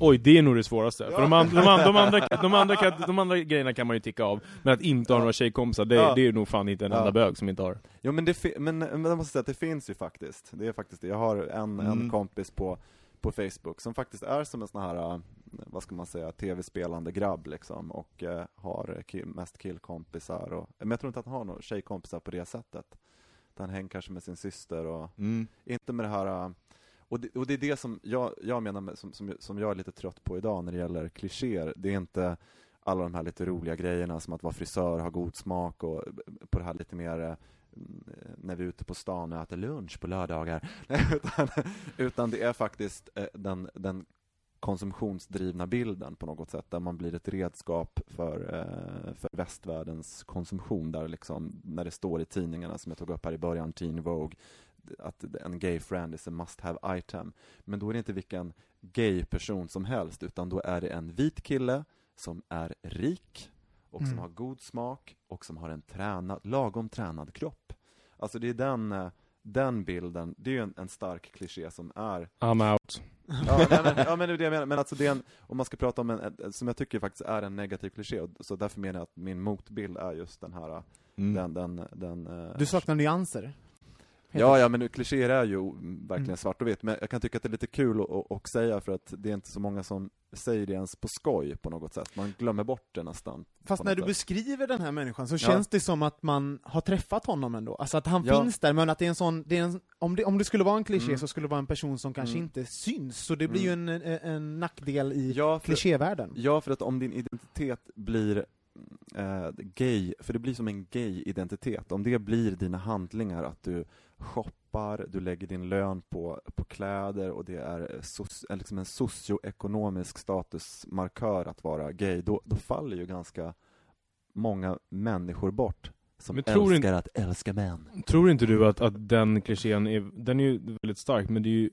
S3: Oj, det är nog det svåraste. För de, and, de, and, de, andra, de, andra, de andra grejerna kan man ju ticka av, men att inte ha några tjejkompisar, det,
S5: Ja.
S3: det är nog fan inte en
S5: Ja.
S3: enda bög som inte har.
S5: Jo men det, men, men jag måste säga att det finns ju faktiskt, det är faktiskt det. Jag har en, en
S2: Mm.
S5: kompis på, på Facebook som faktiskt är som en sån här, eh, vad ska man säga, tv-spelande grabb liksom, och eh, har mest killkompisar och, men jag tror inte att han har några tjejkompisar på det sättet. Han hänger kanske med sin syster och
S2: Mm.
S5: inte med det här äh, och det, och det är det som jag, jag menar med, som, som, som jag är lite trött på idag när det gäller klichéer. Det är inte alla de här lite roliga grejerna som att vara frisör, ha god smak och eh, på det här lite mer eh, när vi är ute på stan och äter lunch på lördagar. Nej, utan, utan det är faktiskt eh, den, den konsumtionsdrivna bilden på något sätt, där man blir ett redskap för, för västvärldens konsumtion, där liksom, när det står i tidningarna, som jag tog upp här i början, Teen Vogue, att en gay friend is a must have item. Men då är det inte vilken gay person som helst, utan då är det en vit kille som är rik och som
S1: Mm.
S5: har god smak och som har en tränad, lagom tränad kropp. Alltså det är den, eh, den bilden, det är ju en, en stark kliché som är
S3: I'm out.
S5: Ja, nej, men, ja men det är det jag menar, men alltså det är en, om man ska prata om en, som jag tycker faktiskt är en negativ kliché, och så därför menar jag att min motbild är just den här,
S2: Mm.
S5: den, den, den eh,
S1: Du saknar nyanser?
S5: Ja, ja, men klichéer är ju verkligen
S1: Mm.
S5: svart och vitt, men jag kan tycka att det är lite kul att, säga för att det är inte så många som säger det ens på skoj på något sätt. Man glömmer bort det nästan.
S1: Fast när du
S5: sätt.
S1: beskriver den här människan så
S5: Ja.
S1: känns det som att man har träffat honom ändå. Alltså att han
S5: Ja.
S1: finns där, men att det är en sån, det är en, om, det, om det skulle vara en kliché
S5: Mm.
S1: så skulle det vara en person som kanske
S5: Mm.
S1: inte syns, så det blir ju en, en, en nackdel i
S5: Ja, för,
S1: klichévärlden.
S5: ja, för att om din identitet blir eh, gay, för det blir som en gay-identitet, om det blir dina handlingar, att du shoppar, du lägger din lön på, på kläder och det är soci, är liksom en socioekonomisk statusmarkör att vara gay, då, då faller ju ganska många människor bort som
S3: Men tror
S5: älskar
S3: inte-
S5: att älska män.
S3: Tror inte du att, att den klichén är, den är ju väldigt stark, men det är ju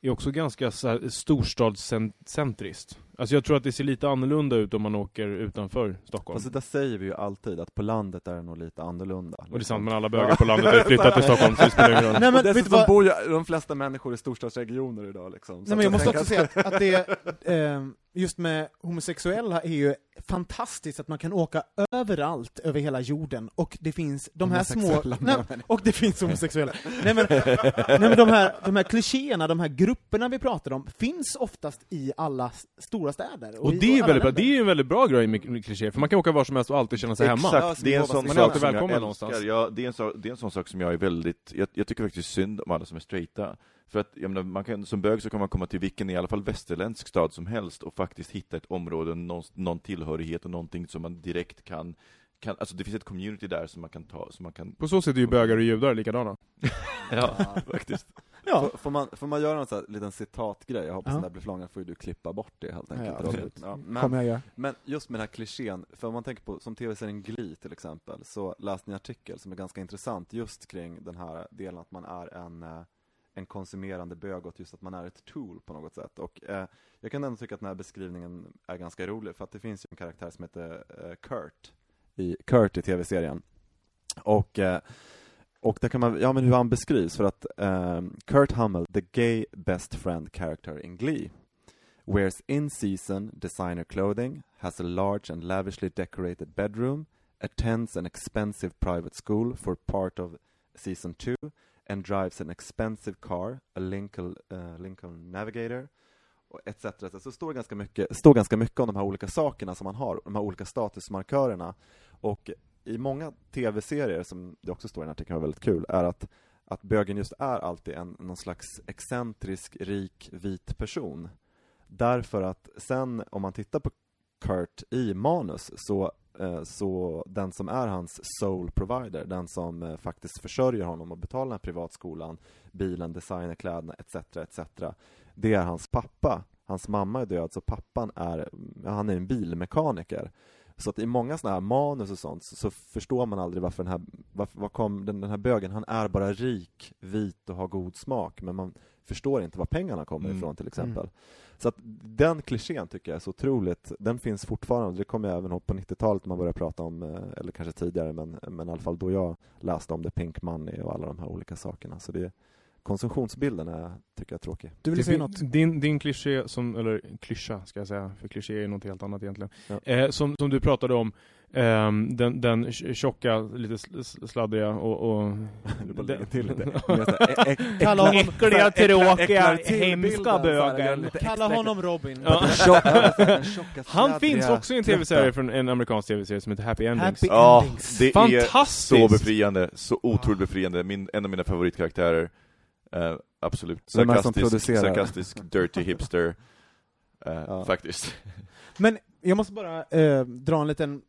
S3: är också ganska så här storstadscentriskt. Alltså jag tror att det ser lite annorlunda ut om man åker utanför Stockholm.
S5: Fast det där säger vi ju alltid, att på landet är det nog lite annorlunda.
S3: Och det är sant, men alla bögar på landet har ju flyttat till Stockholm, så det spelar ingen roll.
S1: Nej, men
S5: dessutom
S1: vad?
S5: bor ju de flesta människor i storstadsregioner idag liksom. Så
S1: Nej, men jag måste också säga att, att det, eh, just med homosexuella är ju fantastiskt att man kan åka överallt över hela jorden, och det finns de här små... Nej, och det finns homosexuella. nej men, nej, men de, här, de här klichéerna, de här grupperna vi pratar om, finns oftast i alla s- stora städer.
S3: Och
S1: i-
S3: det är väldigt bra, det är ju en väldigt bra grej med klichéer, för man kan åka var som helst och alltid känna sig hemma.
S2: Exakt, det är en sån
S3: Man är
S2: sak
S3: alltid
S2: som jag
S3: välkommen någonstans.
S2: Ja, det, är en sak, det är en sån sak som jag är väldigt, jag, jag tycker faktiskt synd om alla som är straighta. För att, jag menar, man kan, som bög så kan man komma till vilken, i alla fall västerländsk stad som helst och faktiskt hitta ett område, någon, någon tillhörighet och någonting som man direkt kan, kan, alltså det finns ett community där som man kan ta, som man kan...
S3: På så sätt är ju bögar och judar likadana.
S2: Ja, faktiskt.
S1: Ja.
S5: Får, får, man, får man göra en sån här liten citatgrej? Jag hoppas
S1: Ja.
S5: den där blir för lång, får ju du klippa bort det helt enkelt.
S1: Ja.
S5: Ja,
S1: kommer
S5: men,
S1: jag göra.
S5: men just med den här klichén, för om man tänker på, som tv-serien Glee till exempel, så läste ni en artikel som är ganska intressant just kring den här delen att man är en, eh, en konsumerande bög och just att man är ett tool på något sätt. Och eh, jag kan ändå tycka att den här beskrivningen är ganska rolig, för att det finns ju en karaktär som heter eh, Kurt, i, Kurt i tv-serien. Och eh, och där kan man, ja men hur han beskrivs, för att ehm, Kurt Hummel, the gay best friend character in Glee, wears in-season designer clothing, has a large and lavishly decorated bedroom, attends an expensive private school for part of season two, and drives an expensive car, a Lincoln, uh, Lincoln Navigator, etc. etc. Så det står ganska, mycket, står ganska mycket om de här olika sakerna som man har, de här olika statusmarkörerna. Och i många tv-serier, som det också står i den artikeln var väldigt kul, är att, att bögen just är alltid en någon slags excentrisk, rik, vit person. Därför att sen, om man tittar på Kurt i manus, så, eh, så den som är hans soul provider, den som eh, faktiskt försörjer honom och betalar den här privatskolan, bilen, designerkläderna, etc, etc, det är hans pappa. Hans mamma är död, så pappan är, han är en bilmekaniker. Så att i många sådana här manus och sånt så, så förstår man aldrig varför den här, varför, var kom den, den här bögen, han är bara rik, vit och har god smak, men man förstår inte var pengarna kommer
S2: Mm.
S5: ifrån till exempel. Så att den klichén tycker jag är så otroligt, den finns fortfarande, det kommer jag även ihåg på 90-talet när man började prata om, eh, eller kanske tidigare, men, men i alla fall då jag läste om the pink money och alla de här olika sakerna. Så det, konsumtionsbilden är, tycker jag är tråkig.
S1: Du ville
S3: Det
S1: säga något?
S3: Din, din kliché, som, eller klyscha ska jag säga, för kliché är något helt annat egentligen.
S5: Ja.
S3: Eh, som, som du pratade om, ehm, den, den tj- tjocka, lite sl- sl- sladdriga och... och
S5: Du bara
S3: den-
S5: lägger till lite.
S1: Kalla honom-
S3: Äckliga, tråkiga, hemska
S5: lite
S1: Kalla honom Robin.
S3: Ja. Han finns också i en tv-serie, från en amerikansk tv-serie som heter Happy Endings.
S1: Happy
S2: Ja,
S1: endings.
S2: det är
S3: Fantastiskt!
S2: så befriande, så otroligt befriande. Min, en av mina favoritkaraktärer. Eh, absolut. Sarkastisk, sarkastisk, dirty hipster. Eh,
S5: Ja.
S2: Faktiskt.
S1: Men jag måste bara eh, dra en liten,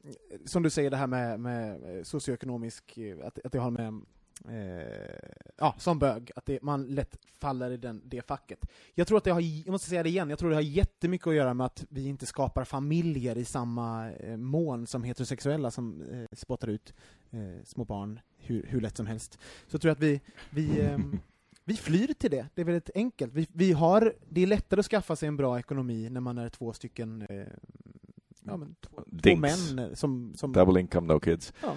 S1: som du säger det här med, med socioekonomisk, eh, att, att det har med, eh, ja, som bög, att det, man lätt faller i den, det facket. Jag tror att det har, jag måste säga det igen, jag tror det har jättemycket att göra med att vi inte skapar familjer i samma eh, mån som heterosexuella som eh, spottar ut små barn hur, hur lätt som helst. Så jag tror att vi, vi ehm, vi flyr till det, det är väldigt enkelt. Vi, vi har, det är lättare att skaffa sig en bra ekonomi när man är två stycken eh, ja, men två, två män eh, som... som
S2: Double income, no kids.
S1: ja.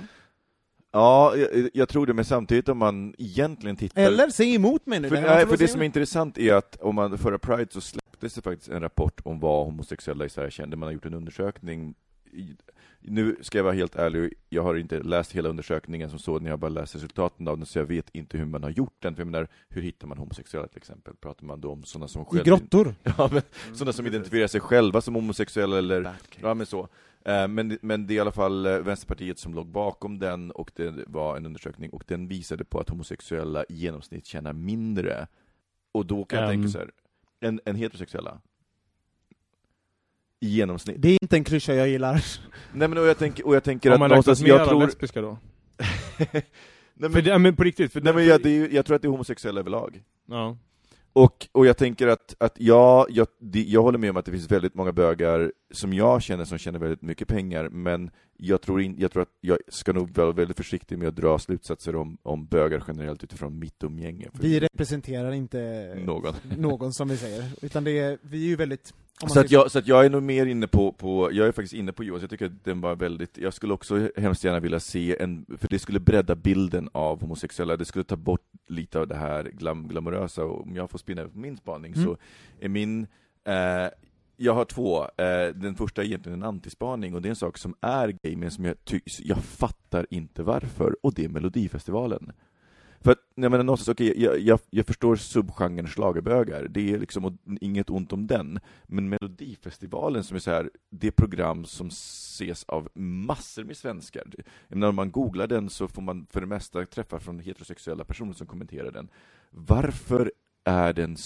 S2: Ja, jag, jag tror det, men samtidigt om man egentligen tittar...
S1: Eller säg emot mig nu!
S2: För, nej, för det som är intressant är att om man förra Pride så släpptes det faktiskt en rapport om vad homosexuella i Sverige kände. Man har gjort en undersökning. I, nu ska jag vara helt ärlig, jag har inte läst hela undersökningen som så, jag har bara läst resultaten av den, så jag vet inte hur man har gjort den. För jag menar, hur hittar man homosexuella till exempel? Pratar man då om sådana som
S1: I
S2: själv...
S1: grottor!
S2: Ja, men, sådana som identifierar sig själva som homosexuella eller. Ja, men så. Eh, Men, men det är i alla fall eh, Vänsterpartiet som låg bakom den, och det var en undersökning, och den visade på att homosexuella i genomsnitt tjänar mindre. Och då kan jag
S3: Än-
S2: tänka så här, än, än heterosexuella. I genomsnitt.
S1: Det är inte en klyscha jag gillar.
S2: Nej men och jag tänker, och jag tänker
S3: Om
S2: att
S3: man räknas
S2: någonstans, jag tror...
S3: lesbiska då?
S2: Nej
S3: För
S2: men,
S3: det, men på riktigt, för
S2: nej, men jag, det är, jag tror att det är homosexuella överlag.
S3: Ja.
S2: Och, och jag tänker att, att ja, jag, det, jag håller med om att det finns väldigt många bögar som jag känner som tjänar väldigt mycket pengar, men jag tror, in, jag tror att jag ska nog vara väldigt försiktig med att dra slutsatser om, om bögar generellt utifrån mitt umgänge. För
S1: Vi representerar inte
S2: någon.
S1: någon som vi säger, utan det är, vi är ju väldigt...
S2: Så att, jag, så att jag är nog mer inne på, på, jag är faktiskt inne på Johan, jag tycker att den var väldigt, jag skulle också hemskt gärna vilja se en, för det skulle bredda bilden av homosexuella, det skulle ta bort lite av det här glam, glamorösa, och om jag får spinna på min spaning
S1: Mm.
S2: så är min, eh, jag har två, eh, den första är egentligen en antispaning, och det är en sak som är gay, men som jag, ty, jag fattar inte varför, och det är Melodifestivalen. För att, jag menar någonstans, okej, jag, jag, jag förstår subgenren schlagerbögar, det är liksom och inget ont om den, men Melodifestivalen som är så här, det program som ses av massor med svenskar. Jag menar, om man googlar den så får man för det mesta träffar från heterosexuella personer som kommenterar den. Varför är den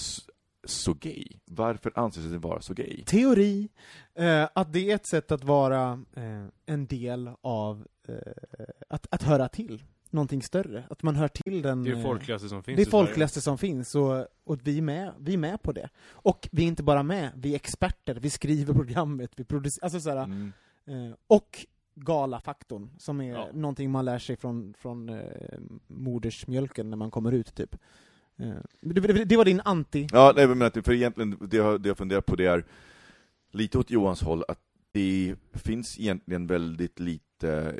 S2: så gay? Varför anses den vara så gay?
S1: teori, eh, att det är ett sätt att vara eh, en del av, eh, att, att höra till någonting större. Att man hör till den...
S3: Det är det
S1: eh,
S3: folkligaste som finns
S1: Det är folkligaste som finns, och, och vi, är med, vi är med på det. Och vi är inte bara med, vi är experter, vi skriver programmet, vi producerar, alltså såhär,
S2: Mm.
S1: eh, och galafaktorn, som är
S3: Ja.
S1: någonting man lär sig från, från eh, modersmjölken när man kommer ut, typ. Eh, det, det, det var din anti...
S2: Ja, nej, men för egentligen, det jag, det jag funderar på det är lite åt Johans håll, att det finns egentligen väldigt lite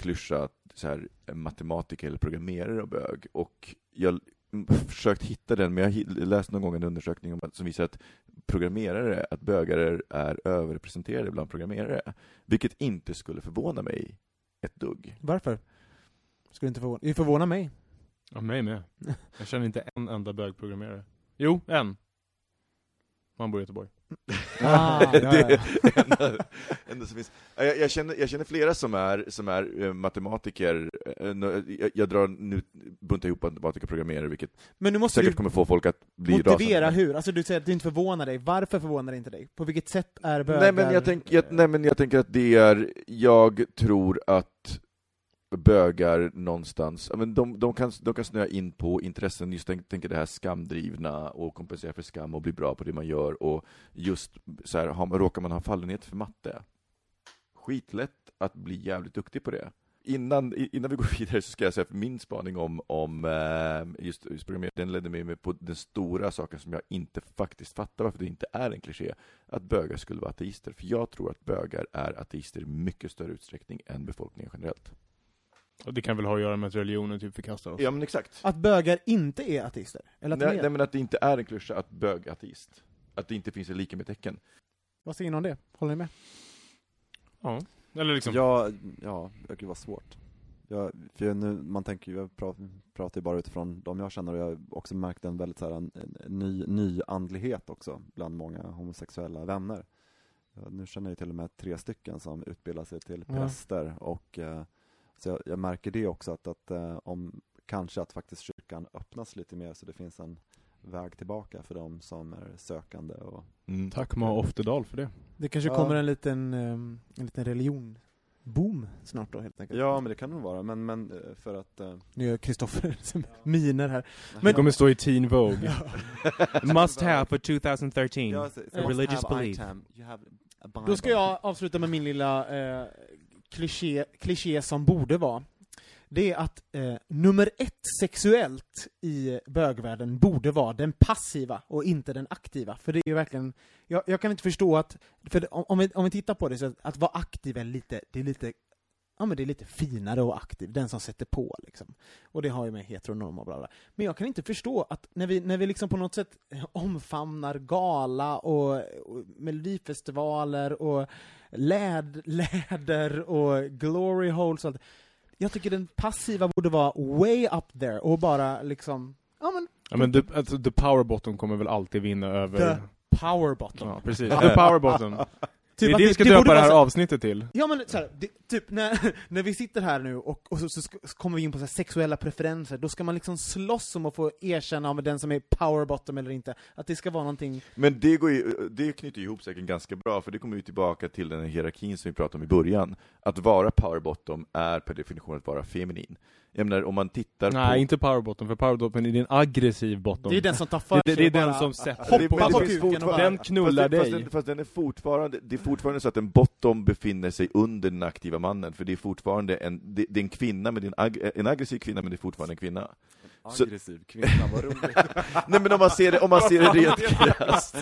S2: klyscha så här, matematiker eller programmerare och bög, och jag mm, försökt hitta den, men jag läste någon gång en undersökning om som visar att programmerare, att bögar är, är överrepresenterade bland programmerare, vilket inte skulle förvåna mig ett dugg.
S1: Varför? Skulle inte förvåna, det förvånar mig.
S3: Ja, mig med. Jag känner inte en enda bögprogrammerare. Jo, en. Han bor i Göteborg.
S1: Ah,
S2: enda, enda som finns. Jag, jag, känner, jag känner flera som är, som är eh, matematiker, Eh, jag, jag drar nu, buntar ihop matematiker och programmerare, vilket
S1: Men nu måste
S2: säkert
S1: du
S2: kommer få folk att bli
S1: motivera
S2: rasande.
S1: hur, alltså du säger att du inte förvånar dig, varför förvånar det inte dig? På vilket sätt är bögar...
S2: Nej men, jag tänk, jag, nej men jag tänker att det är, jag tror att bögar någonstans, men de, de, kan, de kan snöa in på intressen, just tänk, tänker det här skamdrivna och kompensera för skam och bli bra på det man gör och just så här, har, råkar man ha fallenhet för matte, skitlätt att bli jävligt duktig på det. Innan, innan vi går vidare så ska jag säga att min spaning om, om eh, just, just programmering, den ledde mig på den stora saken som jag inte faktiskt fattar varför det inte är en kliché, att bögar skulle vara ateister. För jag tror att bögar är ateister i mycket större utsträckning än befolkningen generellt.
S3: Och det kan väl ha att göra med att religionen typ förkastar oss.
S2: Ja men exakt.
S1: Att bögar inte är ateister? Eller att de
S2: Nej,
S1: är?
S2: nej men att det inte är en klyscha att bög är ateist. Att det inte finns ett lika med tecken.
S1: Vad säger ni om det? Håller ni med?
S3: Ja. Eller liksom,
S5: Ja, ja, gud vad svårt. Jag, för jag nu, man tänker ju, jag pratar, pratar ju bara utifrån de jag känner och jag har också märkt en väldigt så här, en, en ny, ny andlighet också bland många homosexuella vänner. Ja, Nu känner jag till och med tre stycken som utbildar sig till
S1: Ja.
S5: präster och eh, så jag, jag märker det också att, att eh, om kanske att faktiskt kyrkan öppnas lite mer så det finns en väg tillbaka för de som är sökande och
S2: Mm.
S3: tack Ma Oftedal för det.
S1: Det kanske
S5: Ja.
S1: kommer en liten, ehm, en liten religion-boom snart då helt enkelt.
S5: Ja men det kan det nog vara, men, men eh, för att eh,
S1: Nu gör Kristoffer miner här.
S3: Det kommer stå i Teen Vogue.
S7: Must have for 2013.
S5: Ja, så-
S7: a religious belief.
S5: item, you have a Bible.
S1: Då ska jag avsluta med min lilla eh, kliché, kliché som borde vara. Det är att eh, nummer ett sexuellt i bögvärlden borde vara den passiva och inte den aktiva. För det är ju verkligen, jag, jag kan inte förstå att, för om, om, vi, om vi tittar på det så att, att vara aktiv är lite, det är lite Ja men det är lite finare att vara aktiv, den som sätter på liksom. Och det har ju med heteronorm och bla bla. Men jag kan inte förstå att när vi, när vi liksom på något sätt omfamnar gala och, och melodifestivaler och läd, läder och glory holes och allt. Jag tycker den passiva borde vara way up there och bara liksom, ja men,
S3: Ja men the, alltså, the power bottom kommer väl alltid vinna över...
S1: the power bottom.
S3: Ja, precis. The power bottom. Det är det vi ska
S1: borde
S3: döpa det här
S1: så-
S3: avsnittet till.
S1: Ja men så här, det, typ när, när vi sitter här nu och, och så, så, kommer vi in på så här sexuella preferenser, då ska man liksom slåss om att få erkänna om den som är power bottom eller inte. Att det ska vara någonting,
S2: Men det, går ju, det knyter ihop säkert ganska bra, för det kommer ju tillbaka till den här hierarkin som vi pratade om i början. Att vara power bottom är per definition att vara feminin. Jag menar, om man tittar
S3: Nej,
S2: på...
S3: inte powerbottom, för powerbottom är en aggressiv bottom.
S1: Det är den som tar för
S3: det,
S1: sig
S3: det är den som sätter
S1: hoppar
S2: Det-
S1: på
S2: det
S1: kuken och
S3: Den knullar
S2: fast, det-
S3: dig.
S2: Fast, den, fast den är fortfarande, det är fortfarande så att en bottom befinner sig under den aktiva mannen, för det är fortfarande en, det, det är en kvinna, men det är en, ag, en aggressiv kvinna, men det är fortfarande en kvinna.
S5: Aggressiv kvinna, vad roligt.
S2: Nej men om man ser det, om man ser det rent krasst.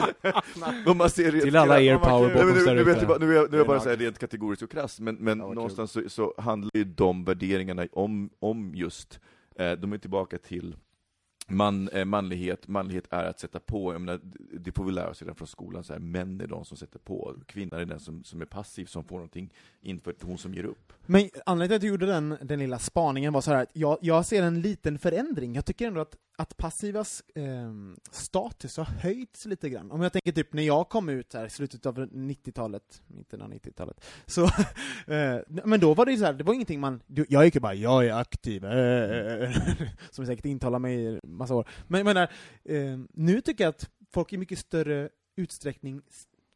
S2: Om man ser det
S3: Till alla er
S2: nu,
S3: där ute.
S2: bara- nu nu är
S5: Det är
S2: jag bara
S5: en
S2: så här rent kategoriskt och krasst, men, men
S5: Ja,
S2: någonstans så, så handlar ju de värderingarna om, om just, eh, de är tillbaka till man, eh, manlighet, manlighet är att sätta på, jag menar, det- får vi lära oss redan från skolan, så här, män är de som sätter på, kvinnan är den som, som är passiv, som får någonting infört, hon som ger upp.
S1: Men anledningen till att du gjorde den, den lilla spaningen var så här att jag, jag ser en liten förändring. Jag tycker ändå att, att passivas eh, status har höjts lite grann. Om jag tänker typ när jag kom ut här i slutet av 90-talet, mitten av 90-talet, så, eh, men då var det ju så här, det var ingenting man, jag gick ju bara 'jag är aktiv' eh, eh, eh, som säkert intalar mig massa år. Men jag menar, eh, nu tycker jag att folk i mycket större utsträckning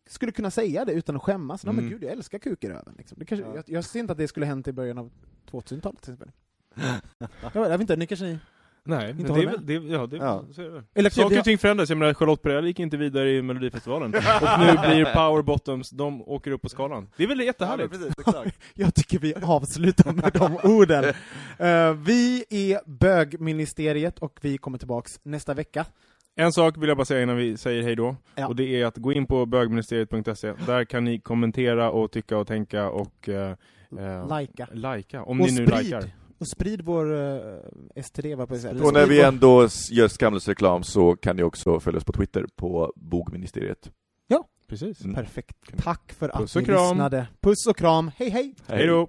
S1: skulle kunna säga det utan att skämmas. Nej men
S2: Mm.
S1: gud, jag älskar kuk i röven. Liksom. Det kanske,
S5: Ja.
S1: jag, jag ser inte att det skulle hänt i början av 2000-talet till exempel. jag, vet inte, ni kanske ni...
S3: Nej, men
S1: Inte
S3: det är det, ja, det,
S5: Ja.
S3: så är det.
S1: Eller
S3: Saker och ting förändras, jag menar Charlotte Perrelli gick inte vidare i Melodifestivalen, och nu blir power bottoms, de åker upp på skalan. Det är väl
S5: Ja,
S3: jättehärligt?
S5: precis, exakt.
S1: Jag tycker vi avslutar med de orden. Eh, vi är bögministeriet och vi kommer tillbaks nästa veka.
S3: En sak vill jag bara säga innan vi säger hej då,
S1: Ja.
S3: och det är att gå in på bögministeriet.se, där kan ni kommentera och tycka och tänka och eh, eh,
S1: Lajka.
S3: Om
S1: Och
S3: ni nu
S1: sprid.
S3: likar.
S1: Och sprid vår uh, STD, vad på säga.
S2: Och när vi ändå gör skamlösreklam så kan ni också följa oss på Twitter på bogministeriet.
S3: Precis.
S2: Mm.
S1: Perfekt. Tack för
S3: Puss
S1: att
S3: och
S1: ni
S3: kram.
S1: lyssnade. Puss och kram. Hej hej!
S3: Hej då!